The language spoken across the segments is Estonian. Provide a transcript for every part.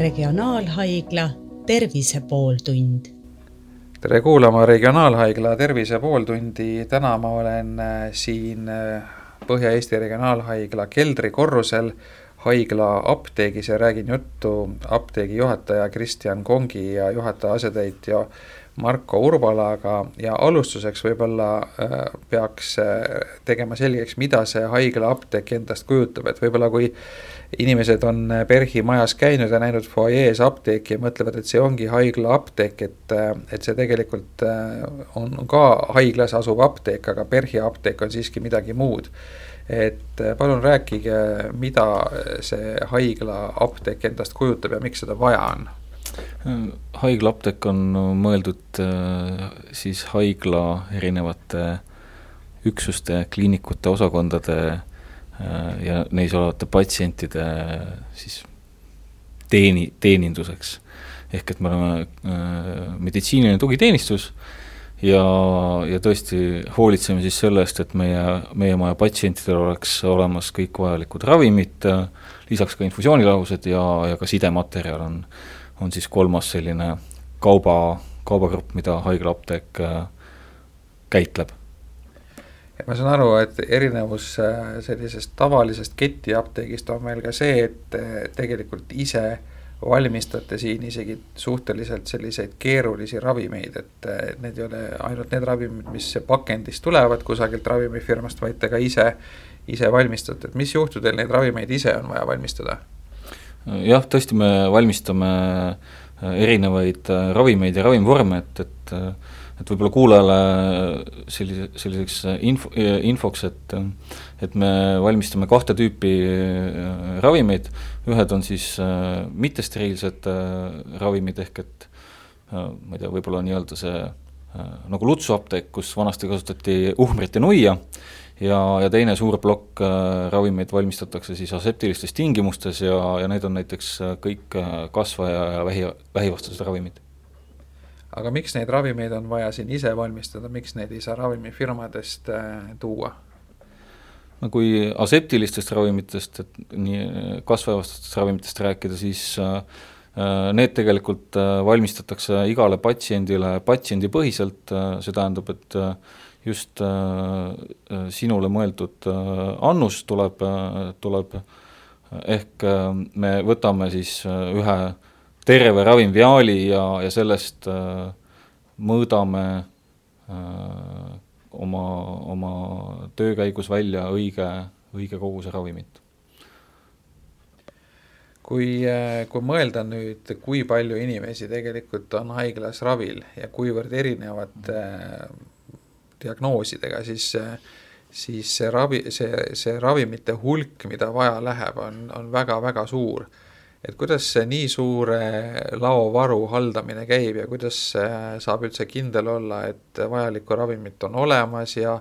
Regionaalhaigla Tervise pooltund. tere kuulama Regionaalhaigla Tervise pooltundi, täna ma olen äh, siin äh, Põhja-Eesti Regionaalhaigla keldrikorrusel haigla apteegis ja räägin juttu apteegi juhataja Kristjan Kongi ja juhataja asetäitja Marko Urbalaga ja alustuseks võib-olla äh, peaks äh, tegema selgeks, mida see haigla apteek endast kujutab, et võib-olla kui inimesed on äh, PERH-i majas käinud ja näinud fuajees apteeki ja mõtlevad, et see ongi haigla apteek, et, et see tegelikult on ka haiglas asuv apteek, aga PERH-i apteek on siiski midagi muud. et palun rääkige, mida see haigla apteek endast kujutab ja miks seda vaja on haiglaapteek on mõeldud äh, siis haigla erinevate üksuste, kliinikute, osakondade äh, ja neis olevate patsientide siis teeni, teeninduseks. ehk et me oleme äh, meditsiiniline tugiteenistus ja, ja tõesti hoolitseme siis selle eest, et meie, meie maja patsientidel oleks olemas kõik vajalikud ravimid, lisaks ka infusioonilahused ja, ja ka sidematerjal on on siis kolmas selline kauba, kaubagrupp, mida haiglaapteek äh, käitleb. ma saan aru, et erinevus äh, sellisest tavalisest ketiapteegist on meil ka see, et äh, tegelikult ise valmistate siin isegi suhteliselt selliseid keerulisi ravimeid, et need ei ole ainult need ravimid, mis pakendist tulevad kusagilt ravimifirmast, vaid te ka ise, ise valmistate, et mis juhtudel neid ravimeid ise on vaja valmistada? Jah, tõesti, me valmistame äh, erinevaid äh, ravimeid ja ravimvorme, et, et äh, et võib-olla kuulajale sellise, selliseks info, infoks, et et me valmistame kahte tüüpi ravimeid, ühed on siis mittesteriilsed ravimid, ehk et ma ei tea, võib-olla nii-öelda see nagu lutsuapteek, kus vanasti kasutati uhmrit ja nuia, ja, ja teine suur plokk äh, ravimeid valmistatakse siis aseptilistes tingimustes ja, ja need on näiteks äh, kõik äh, kasvaja ja vähi, vähivastased ravimid. aga miks neid ravimeid on vaja siin ise valmistada, miks neid ei saa ravimifirmadest tuua? no kui aseptilistest ravimitest, et nii kasvajavastastest ravimitest rääkida, siis äh, Need tegelikult valmistatakse igale patsiendile patsiendipõhiselt, see tähendab, et just äh, äh, sinule mõeldud äh, annus tuleb, tuleb ehk me võtame siis ühe terve ravimviaali ja, ja sellest mõõdame oma, oma töö käigus välja õige, õige koguse ravimit. Kui, kui mõelda nüüd, kui palju inimesi tegelikult on haiglas ravil ja kuivõrd erinevad diagnoosidega, siis siis see ravi, see, see ravimite hulk, mida vaja läheb, on, on väga-väga suur. et kuidas see nii suure laovaru haldamine käib ja kuidas saab üldse kindel olla, et vajalikku ravimit on olemas ja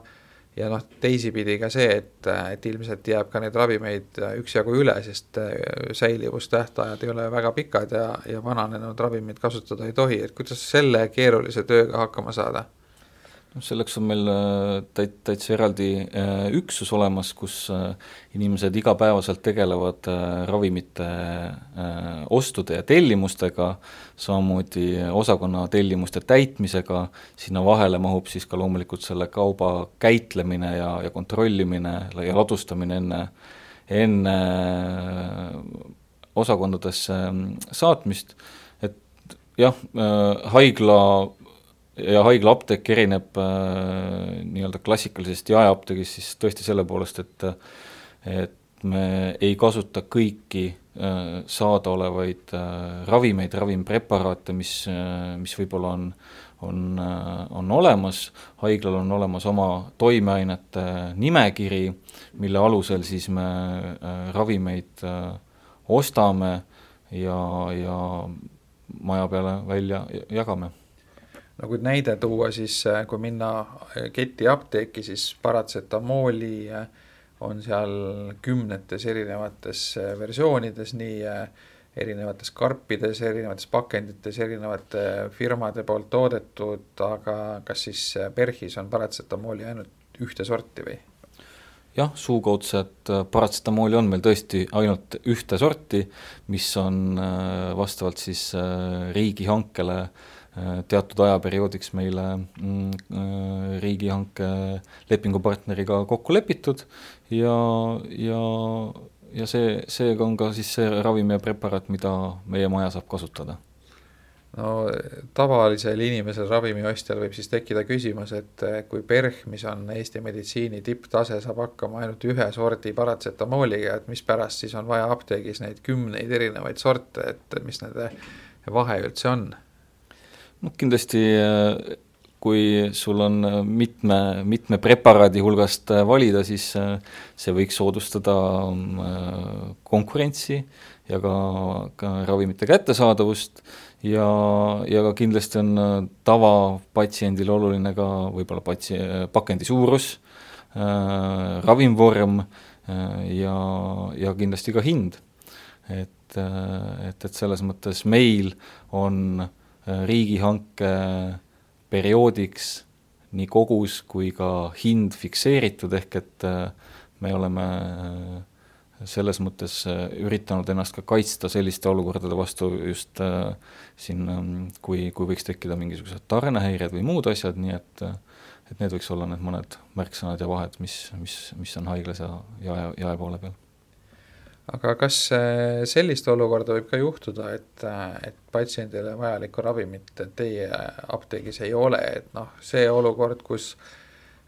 ja noh, teisipidi ka see, et, et ilmselt jääb ka neid ravimeid üksjagu üle, sest säilivustähtajad ei ole väga pikad ja, ja vananenud ravimit kasutada ei tohi, et kuidas selle keerulise tööga hakkama saada noh, selleks on meil äh, täit-, täitsa eraldi äh, üksus olemas, kus äh, inimesed igapäevaselt tegelevad ravimite ostude ja tellimustega, samamoodi osakonna tellimuste täitmisega, sinna vahele mahub siis ka loomulikult selle kauba käitlemine ja, ja kontrollimine ja ladustamine enne, enne osakondadesse saatmist, et jah, haigla ja haiglaapteek erineb äh, nii-öelda klassikalisest jaeapteegist siis tõesti selle poolest, et et me ei kasuta kõiki äh, saadaolevaid äh, ravimeid, ravimpreparaate, mis äh,, mis võib-olla on, on äh,, on olemas, haiglal on olemas oma toimeainete nimekiri, mille alusel siis me äh, ravimeid äh, ostame ja, ja maja peale välja jagame no kui näide tuua, siis äh, kui minna äh, ketiapteeki, siis paratsetamooli äh, on seal kümnetes erinevates versioonides, nii erinevates karpides, erinevates pakendites, erinevate firmade poolt toodetud, aga kas siis PERHis on paratsetamooli ainult ühte sorti või? jah, suukaudset paratsetamooli on meil tõesti ainult ühte sorti, mis on vastavalt siis riigihankele teatud ajaperioodiks meile mm, riigihanke lepingupartneriga kokku lepitud ja, ja ja see, seega on ka siis see ravim ja preparaat, mida meie maja saab kasutada. no tavalisel inimesel, ravimiostjal võib siis tekkida küsimus, et kui PERH, mis on Eesti meditsiini tipptase, saab hakkama ainult ühe sordi paratsetamooliga, et mispärast siis on vaja apteegis neid kümneid erinevaid sorte, et mis nende vahe üldse on? Noh, kindlasti kui sul on äh, mitme, mitme preparaadi hulgast äh, valida, siis äh, see võiks soodustada konkurentsi ja ka, ka ravimite kättesaadavust ja, ja ka kindlasti on tavapatsiendil oluline ka võib-olla patsi-, pakendi suurus äh,, ravimvorm äh, ja, ja kindlasti ka hind. et, et, et selles mõttes meil on riigihanke äh, perioodiks nii kogus kui ka hind fikseeritud, ehk et äh, me oleme äh, selles mõttes äh, üritanud ennast ka kaitsta selliste olukordade vastu just siin, ähm, kui, kui võiks tekkida mingisugused tarnehäired või muud asjad, nii et et need võiks olla need mõned märksõnad ja vahed, mis, mis, mis on haiglas ja jae, jaepoole peal aga kas äh, sellist olukorda võib ka juhtuda, et, äh, et patsiendile vajalikku ravimit teie apteegis ei ole, et noh, see olukord, kus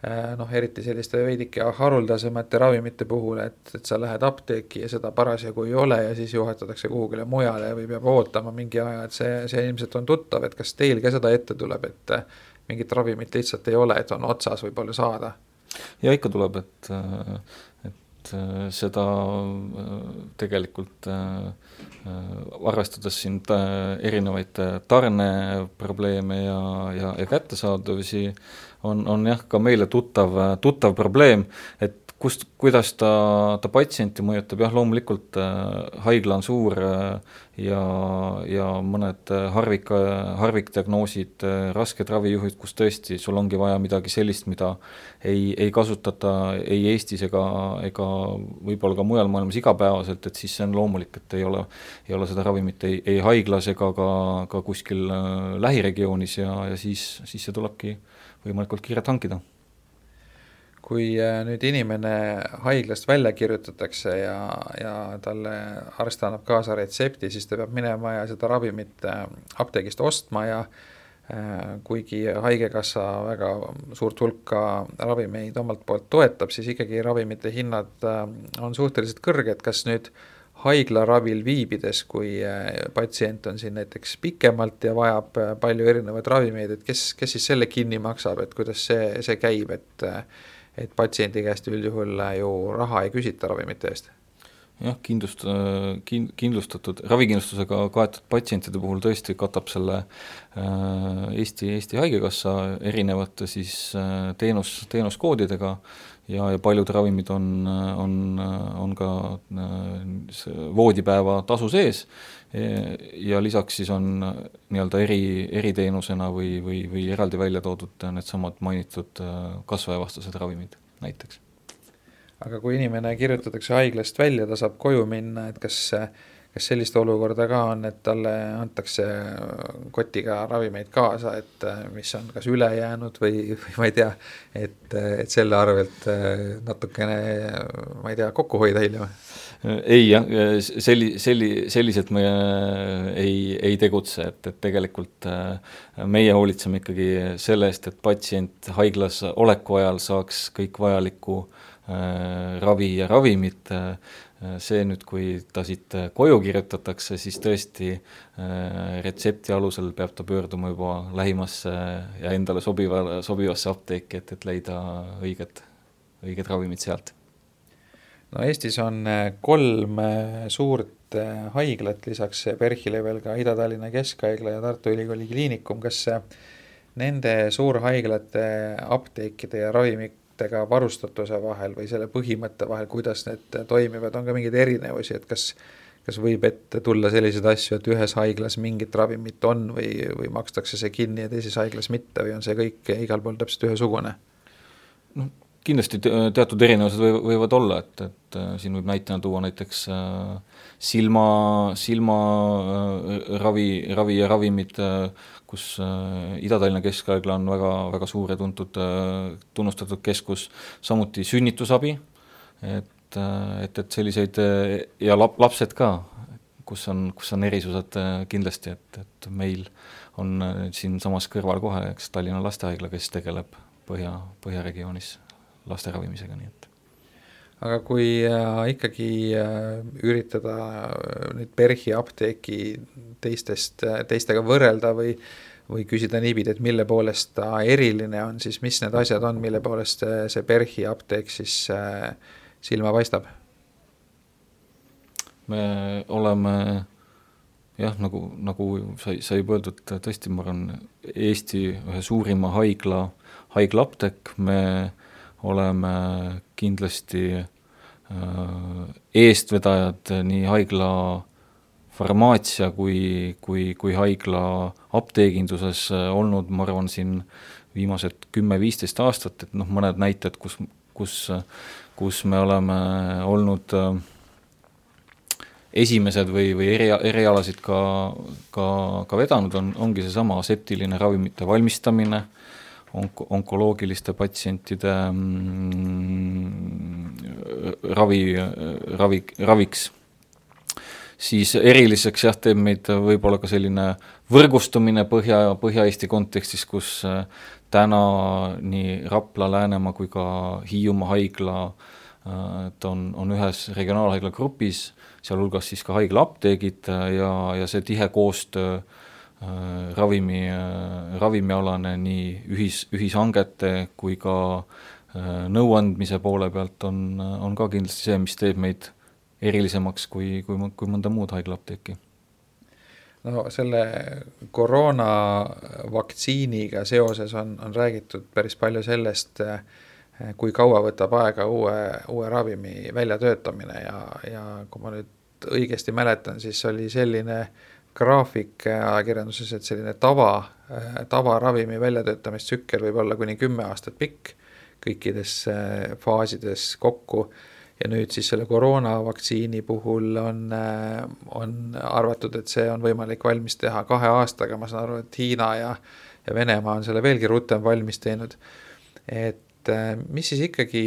äh, noh, eriti selliste veidike haruldasemate ravimite puhul, et, et sa lähed apteeki ja seda parasjagu ei ole ja siis juhatatakse kuhugile mujale või peab ootama mingi aja, et see, see ilmselt on tuttav, et kas teil ka seda ette tuleb, et mingit ravimit lihtsalt ei ole, et on otsas võib-olla saada? ja ikka tuleb, et et äh, seda äh, tegelikult äh, arvestades siin erinevaid tarneprobleeme ja, ja, ja kättesaadavusi, on, on jah, ka meile tuttav, tuttav probleem, et kust, kuidas ta, ta patsienti mõjutab, jah, loomulikult äh, haigla on suur äh, ja, ja mõned äh, harvik, harvikdiagnoosid äh,, rasked ravijuhid, kus tõesti sul ongi vaja midagi sellist, mida ei, ei kasutata ei Eestis ega, ega võib-olla ka mujal maailmas igapäevaselt, et siis see on loomulik, et ei ole, ei ole seda ravimit ei, ei haiglas ega ka, ka kuskil äh, lähiregioonis ja, ja siis, siis see tulebki võimalikult kiirelt hankida kui äh, nüüd inimene haiglast välja kirjutatakse ja, ja talle arst annab kaasa retsepti, siis ta peab minema ja seda ravimit äh, apteegist ostma ja äh, kuigi Haigekassa väga suurt hulka ravimeid omalt poolt toetab, siis ikkagi ravimite hinnad on suhteliselt kõrged, kas nüüd haiglaravil viibides, kui patsient on siin näiteks pikemalt ja vajab palju erinevaid ravimeid, et kes, kes siis selle kinni maksab, et kuidas see, see käib, et et patsiendi käest üldjuhul ju raha ei küsita ravimite eest jah, kindlust-, kin-, kindlustatud, ravikindlustusega kaetud patsientide puhul tõesti katab selle äh, Eesti, Eesti Haigekassa erinevate siis äh, teenus, teenuskoodidega ja, ja paljud ravimid on, on, on ka äh, voodipäeva tasu sees ja lisaks siis on nii-öelda eri, eriteenusena või, või, või eraldi välja toodud needsamad mainitud kasvajavastased ravimid näiteks. Aga kui inimene kirjutatakse haiglast välja, ta saab koju minna, et kas kas sellist olukorda ka on, et talle antakse kotiga ravimeid kaasa, et mis on kas üle jäänud või, või ma ei tea, et, et selle arvelt natukene, ma ei tea, kokku hoida hiljem? ei jah, selli-, selli-, selliselt me ei, ei tegutse, et, et tegelikult äh, meie hoolitseme ikkagi selle eest, et patsient haiglas oleku ajal saaks kõik vajalikku äh, ravi ja ravimid äh,, see nüüd, kui ta siit koju kirjutatakse, siis tõesti äh, retsepti alusel peab ta pöörduma juba lähimasse ja endale sobiva, sobivasse apteeki, et, et leida õiged, õiged ravimid sealt. No Eestis on äh, kolm äh, suurt äh, haiglat, lisaks PERH-ile veel ka Ida-Tallinna Keskhaigla ja Tartu Ülikooli Kliinikum, kas nende suurhaiglate apteekide ja ravimitega varustatuse vahel või selle põhimõtte vahel, kuidas need toimivad, on ka mingeid erinevusi, et kas kas võib ette tulla selliseid asju, et ühes haiglas mingit ravimit on või, või makstakse see kinni ja teises haiglas mitte või on see kõik igal pool täpselt ühesugune? noh, kindlasti teatud erinevused või, võivad olla, et, et siin võib näitena tuua näiteks silma, silmaravi, ravi ja ravimid, kus Ida-Tallinna Keskhaigla on väga, väga suur ja tuntud, tunnustatud keskus, samuti sünnitusabi, et, et, et selliseid ja lap-, lapsed ka, kus on, kus on erisused kindlasti, et, et meil on siinsamas kõrval kohe, eks, Tallinna Lastehaigla, kes tegeleb Põhja, Põhjaregioonis laste ravimisega, nii et aga kui äh, ikkagi äh, üritada äh, nüüd PERH-i apteeki teistest, teistega võrrelda või või küsida niipidi, et mille poolest ta eriline on, siis mis need asjad on, mille poolest see PERH-i apteek siis silma paistab? me oleme jah, nagu, nagu sai, sai öeldud, tõesti, ma arvan, Eesti ühe suurima haigla, haiglaapteek, me oleme kindlasti äh, eestvedajad nii haigla farmaatsia kui, kui, kui haigla apteeginduses olnud, ma arvan, siin viimased kümme-viisteist aastat, et noh, mõned näited, kus, kus, kus me oleme olnud äh, esimesed või, või eri, erialasid ka, ka, ka vedanud, on, ongi seesama aseptiline ravimite valmistamine, onk-, onkoloogiliste patsientide mm, ravi, ravi, raviks. siis eriliseks jah, teeb meid võib-olla ka selline võrgustumine Põhja, Põhja-Eesti kontekstis, kus äh, täna nii Rapla, Läänemaa kui ka Hiiumaa haigla äh, et on, on ühes regionaalhaigla grupis sealhulgas siis ka haiglaapteegid äh, ja, ja see tihe koostöö äh, ravimi, äh, ravimialane nii ühis, ühishangete kui ka nõuandmise poole pealt on, on ka kindlasti see, mis teeb meid erilisemaks kui, kui, kui mõnda muud haiglaapteeki. No selle koroona vaktsiiniga seoses on, on räägitud päris palju sellest, kui kaua võtab aega uue, uue ravimi väljatöötamine ja, ja kui ma nüüd õigesti mäletan, siis oli selline graafik ajakirjanduses, et selline tava, tavaravimi väljatöötamistsükkel võib olla kuni kümme aastat pikk kõikides äh, faasides kokku ja nüüd siis selle koroonavaktsiini puhul on, äh, on arvatud, et see on võimalik valmis teha kahe aastaga, ma saan aru, et Hiina ja ja Venemaa on selle veelgi rutem valmis teinud. et äh, mis siis ikkagi,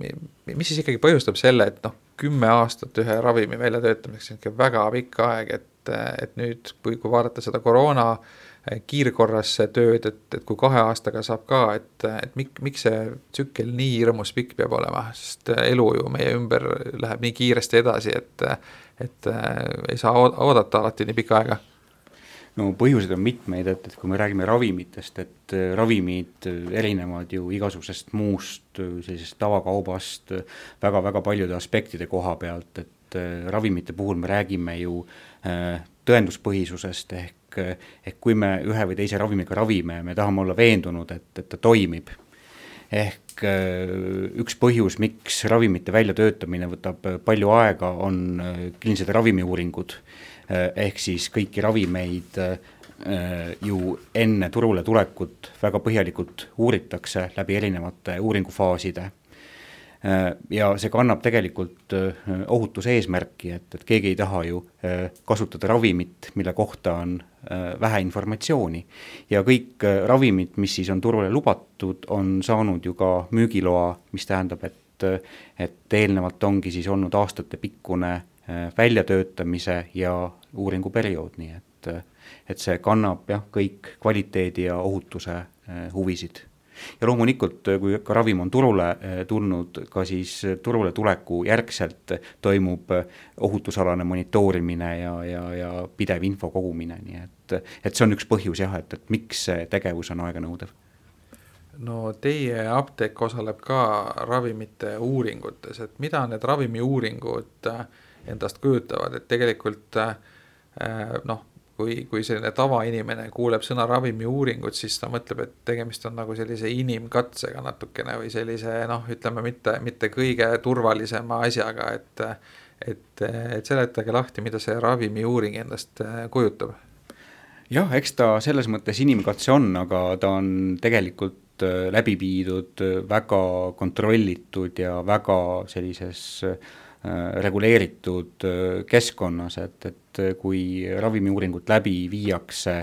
mis siis ikkagi põhjustab selle, et noh, kümme aastat ühe ravimi väljatöötamiseks ikka väga pikk aeg, et, äh, et nüüd, kui, kui vaadata seda koroona kiirkorras tööd, et, et kui kahe aastaga saab ka, et, et mik, miks see tsükkel nii hirmus pikk peab olema, sest elu ju meie ümber läheb nii kiiresti edasi, et, et ei saa oodata alati nii pikka aega. No põhjuseid on mitmeid, et, et kui me räägime ravimitest, et äh, ravimid äh, erinevad ju igasugusest muust äh, sellisest tavakaubast väga-väga paljude aspektide koha pealt, et ravimite puhul me räägime ju tõenduspõhisusest ehk, ehk kui me ühe või teise ravimiga ravime, me tahame olla veendunud, et, et ta toimib. ehk üks põhjus, miks ravimite väljatöötamine võtab palju aega, on kliinilised ravimiuuringud Äh, ehk siis kõiki ravimeid äh, ju enne turule tulekut väga põhjalikult uuritakse läbi erinevate uuringufaaside. Äh, ja see kannab tegelikult ohutuse eesmärki, et, et keegi ei taha ju kasutada ravimit, mille kohta on vähe informatsiooni. ja kõik ravimid, mis siis on turule lubatud, on saanud ju ka müügiloa, mis tähendab, et et eelnevalt ongi siis olnud aastatepikkune väljatöötamise ja uuringuperiood, nii et, et see kannab jah, kõik kvaliteedi ja ohutuse huvisid. Ja loomulikult, kui ka ravim on turule eh, tulnud, ka siis turule tuleku järgselt toimub ohutusalane monitoorimine ja, ja, ja pidev info kogumine, nii et, et see on üks põhjus jah, et, et miks see tegevus on aeganõudev. No teie apteek osaleb ka ravimite uuringutes, et mida need ravimiuuringud endast kujutavad, et tegelikult äh, Äh, noh, kui, kui selline tavainimene kuuleb sõna ravimiuuringud, siis ta mõtleb, et tegemist on nagu sellise inimkatsega natukene või sellise noh, ütleme mitte, mitte kõige turvalisema asjaga, et et, et seletage lahti, mida see ravimiuuring endast äh, kujutab. jah, eks ta selles mõttes inimkatse on, aga ta on tegelikult läbi viidud väga kontrollitud ja väga sellises reguleeritud keskkonnas, et, et kui ravimiuuringut läbi viiakse,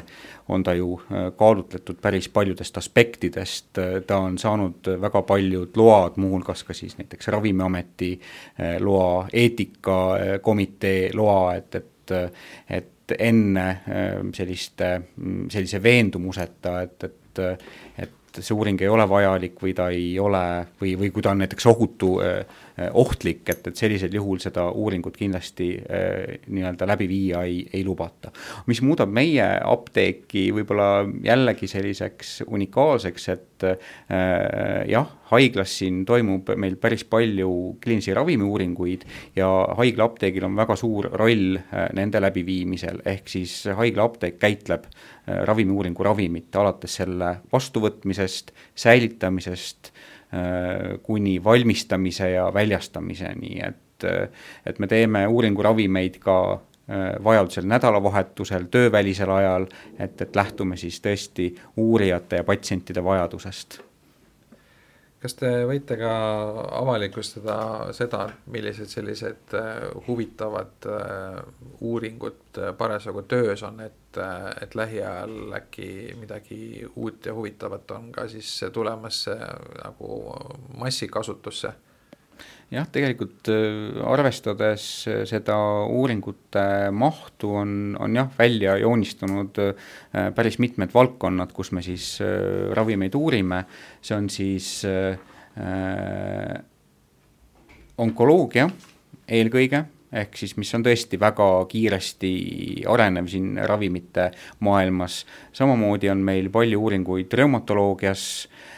on ta ju kaalutletud päris paljudest aspektidest, ta on saanud väga paljud load, muuhulgas ka siis näiteks Ravimiameti loa, eetikakomitee loa, et, et et enne selliste, sellise veendumuseta, et, et et see uuring ei ole vajalik või ta ei ole või, või kui ta on näiteks ohutu äh, ohtlik, et, et sellisel juhul seda uuringut kindlasti äh, nii-öelda läbi viia ei, ei lubata. mis muudab meie apteeki võib-olla jällegi selliseks unikaalseks, et äh, jah, haiglas siin toimub meil päris palju kliinilisi ravimiuuringuid ja haiglaapteegil on väga suur roll nende läbiviimisel, ehk siis haiglaapteek käitleb ravimiuuringu ravimit alates selle vastuvõtmisest, säilitamisest kuni valmistamise ja väljastamiseni, et, et me teeme uuringuravimeid ka äh, vajadusel nädalavahetusel, töövälisel ajal, et, et lähtume siis tõesti uurijate ja patsientide vajadusest kas te võite ka avalikustada seda, millised sellised äh, huvitavad äh, uuringud äh, parasjagu töös on, et, et lähiajal äkki midagi uut ja huvitavat on ka siis tulemas nagu massikasutusse? Jah, tegelikult arvestades seda uuringute mahtu, on, on jah, välja joonistunud päris mitmed valdkonnad, kus me siis ravimeid uurime, see on siis äh, onkoloogia eelkõige, ehk siis mis on tõesti väga kiiresti arenev siin ravimite maailmas, samamoodi on meil palju uuringuid reumatoloogias äh,, Äh,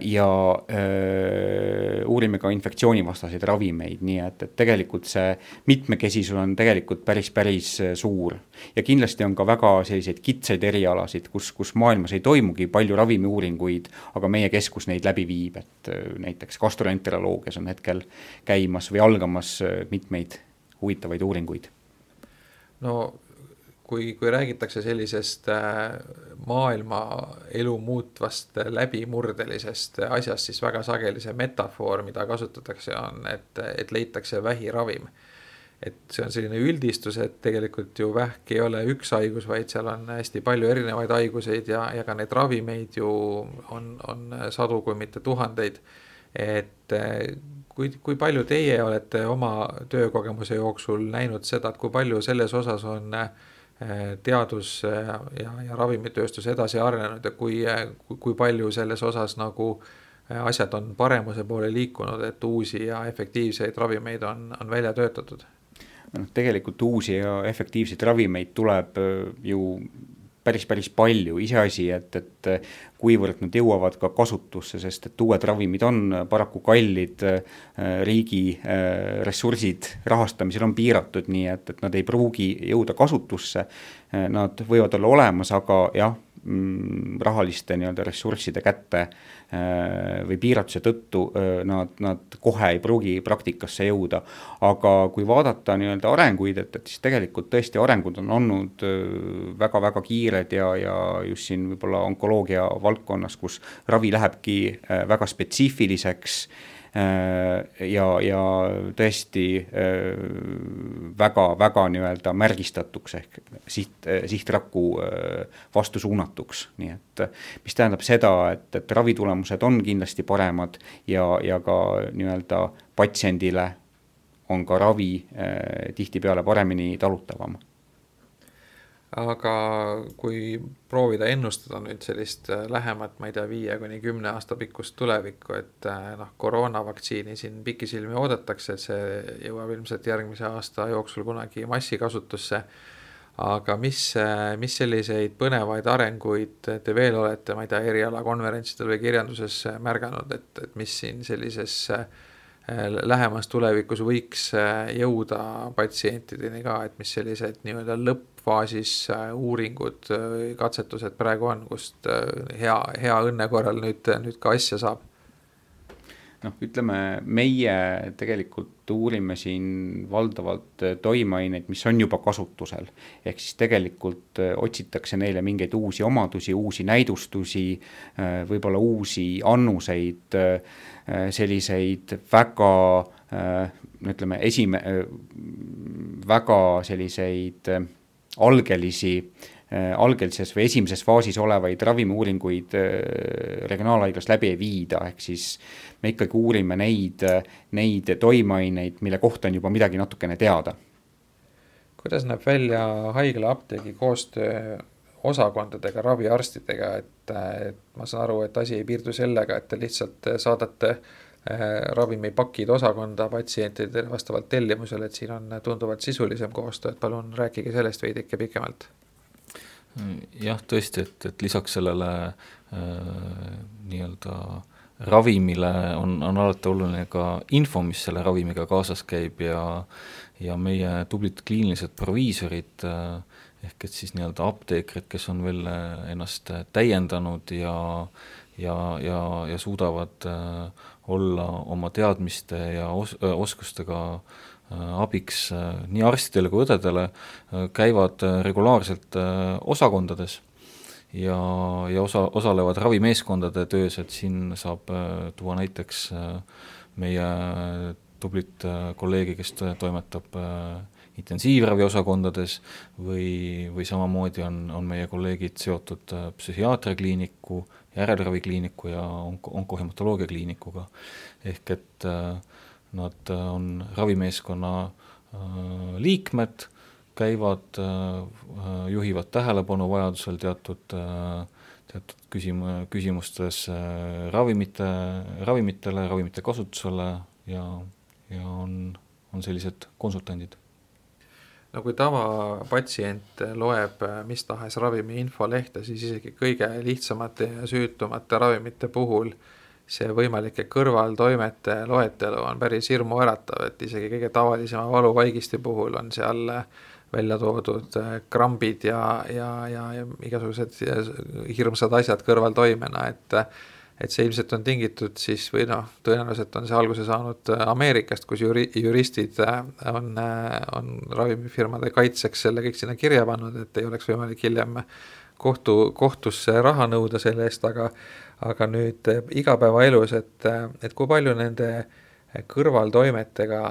ja öö, äh, uurime ka infektsioonivastaseid ravimeid, nii et, et tegelikult see mitmekesisus on tegelikult päris, päris äh, suur. ja kindlasti on ka väga selliseid kitsaid erialasid, kus, kus maailmas ei toimugi palju ravimiuuringuid, aga meie keskus neid läbi viib, et näiteks gastroenteroloogias on hetkel käimas või algamas mitmeid huvitavaid uuringuid. no kui, kui räägitakse sellisest äh, maailma elu muutvast läbimurdelisest asjast, siis väga sageli see metafoor, mida kasutatakse, on, et, et leitakse vähiravim. et see on selline üldistus, et tegelikult ju vähk ei ole üks haigus, vaid seal on hästi palju erinevaid haiguseid ja, ja ka neid ravimeid ju on, on sadu, kui mitte tuhandeid. et kui, kui palju teie olete oma töökogemuse jooksul näinud seda, et kui palju selles osas on äh, teadus ja, ja ravimitööstus edasi arenenud ja kui, kui, palju selles osas nagu asjad on paremuse poole liikunud, et uusi ja efektiivseid ravimeid on, on välja töötatud? noh, tegelikult uusi ja efektiivseid ravimeid tuleb ju päris, päris palju, iseasi, et, et kuivõrd nad jõuavad ka kasutusse, sest et uued ravimid on paraku kallid, riigi äh, ressursid rahastamisel on piiratud, nii et, et nad ei pruugi jõuda kasutusse, nad võivad olla olemas, aga jah, mm, rahaliste nii-öelda ressursside kätte äh, või piiratuse tõttu äh, nad, nad kohe ei pruugi praktikasse jõuda. aga kui vaadata nii-öelda arenguid, et, et siis tegelikult tõesti arengud on olnud väga-väga äh, kiired ja, ja just siin võib-olla onkoloogia valdkonnas, kus ravi lähebki väga spetsiifiliseks Äh, ja, ja tõesti väga-väga äh, nii-öelda märgistatuks ehk siht, sihtraku äh, vastu suunatuks, nii et mis tähendab seda, et, et ravitulemused on kindlasti paremad ja, ja ka nii-öelda patsiendile on ka ravi tihtipeale paremini talutavam aga kui proovida ennustada nüüd sellist äh, lähemat, ma ei tea, viie kuni kümne aasta pikkust tulevikku, et äh, noh, koroonavaktsiini siin pikisilmi oodatakse, et see jõuab ilmselt järgmise aasta jooksul kunagi massikasutusse. aga mis, äh, mis selliseid põnevaid arenguid te veel olete, ma ei tea, erialakonverentsidel või kirjanduses märganud, et, et mis siin sellises lähemas tulevikus võiks jõuda patsientideni ka, et mis sellised nii-öelda lõpp faasis äh, uuringud, äh, katsetused praegu on, kust äh, hea, hea õnne korral nüüd, nüüd ka asja saab? Noh, ütleme meie tegelikult uurime siin valdavalt toimeaineid, mis on juba kasutusel. ehk siis tegelikult otsitakse neile mingeid uusi omadusi, uusi näidustusi, võib-olla uusi annuseid, selliseid väga ütleme, esime-, väga selliseid algelisi Äh, algelises või esimeses faasis olevaid ravimiuuringuid äh, regionaalhaiglas läbi ei viida, ehk siis me ikkagi uurime neid, neid toimeaineid, mille kohta on juba midagi natukene teada. kuidas näeb välja haigla apteegi koostöö osakondadega, raviarstidega, et, et ma saan aru, et asi ei piirdu sellega, et te lihtsalt saadate äh, ravimipakid osakonda patsientidele vastavalt tellimusele, et siin on tunduvalt sisulisem koostöö, et palun rääkige sellest veidike pikemalt jah, tõesti, et, et lisaks sellele äh, nii-öelda ravimile on, on alati oluline ka info, mis selle ravimiga kaasas käib ja ja meie tublid kliinilised proviisorid äh, ehk et siis nii-öelda apteekrid, kes on veel äh, ennast täiendanud ja ja, ja, ja suudavad äh, olla oma teadmiste ja os-, oskustega äh, Äh, abiks äh, nii arstidele kui õdedele, äh, käivad regulaarselt osakondades ja, ja osa, osalevad ravimeeskondade töös, et siin saab tuua näiteks meie tublit kolleegi, kes toimetab intensiivraviosakondades või, või samamoodi on, on meie kolleegid seotud psühhiaatriakliiniku, järelravikliiniku ja onko-, onkohematoloogia kliinikuga. ehk et äh, nad äh, on ravimeeskonna äh, liikmed, käivad, äh, juhivad tähelepanu vajadusel teatud, teatud küsim-, küsimustes ravimite, ravimitele, ravimite kasutusele ja, ja on, on sellised konsultandid. No kui tavapatsient loeb mis tahes ravimi infolehte, siis isegi kõige lihtsamate ja süütumate ravimite puhul see võimalike kõrvaltoimete loetelu on päris hirmuäratav, et isegi kõige tavalisema valuvaigisti puhul on seal välja toodud äh, krambid ja, ja, ja, ja igasugused hirmsad asjad kõrvaltoimena, et et see ilmselt on tingitud siis või noh, tõenäoliselt on see alguse saanud Ameerikast, kus juri-, juristid äh, on, äh, on ravimifirmade kaitseks selle kõik sinna kirja pannud, et ei oleks võimalik hiljem kohtu, kohtusse raha nõuda selle eest, aga aga nüüd eh, igapäevaelus, et, eh, et kui palju nende eh, kõrvaltoimetega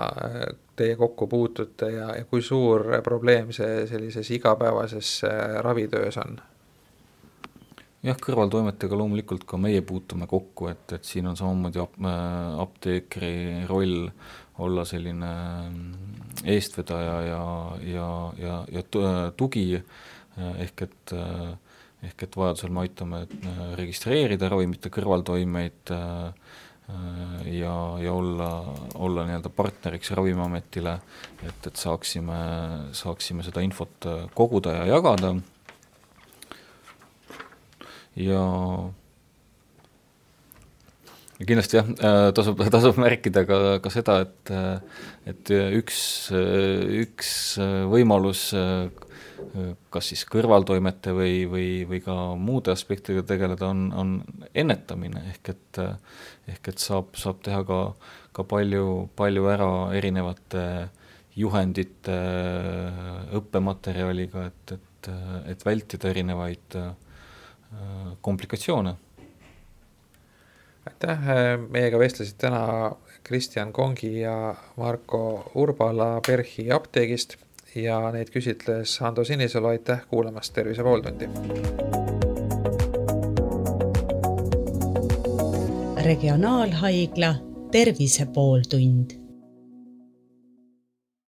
teie kokku puutute ja, ja kui suur probleem see sellises igapäevases ravitöös on? jah, kõrvaltoimetega loomulikult ka meie puutume kokku, et, et siin on samamoodi ap-, apteekri roll olla selline eestvedaja ja, ja, ja, ja tugi, ehk et äh, ehk et vajadusel me aitame äh, registreerida ravimite kõrvaltoimeid äh, äh, ja, ja olla, olla nii-öelda partneriks Ravimiametile, et, et saaksime, saaksime seda infot koguda ja jagada. Ja ja kindlasti jah, tasub, tasub märkida ka, ka seda, et et üks, üks võimalus kas siis kõrvaltoimete või, või, või ka muude aspektidega tegeleda, on, on ennetamine, ehk et ehk et saab, saab teha ka, ka palju, palju ära erinevate juhendite, õppematerjaliga, et, et, et vältida erinevaid komplikatsioone. Aitäh, meiega vestlesid täna Kristjan Kongi ja Marko Urbala PERHi apteegist ja neid küsitles Ando Sinisalu, aitäh kuulamast! Tervise pooltundi. regionaalhaigla Tervise pooltund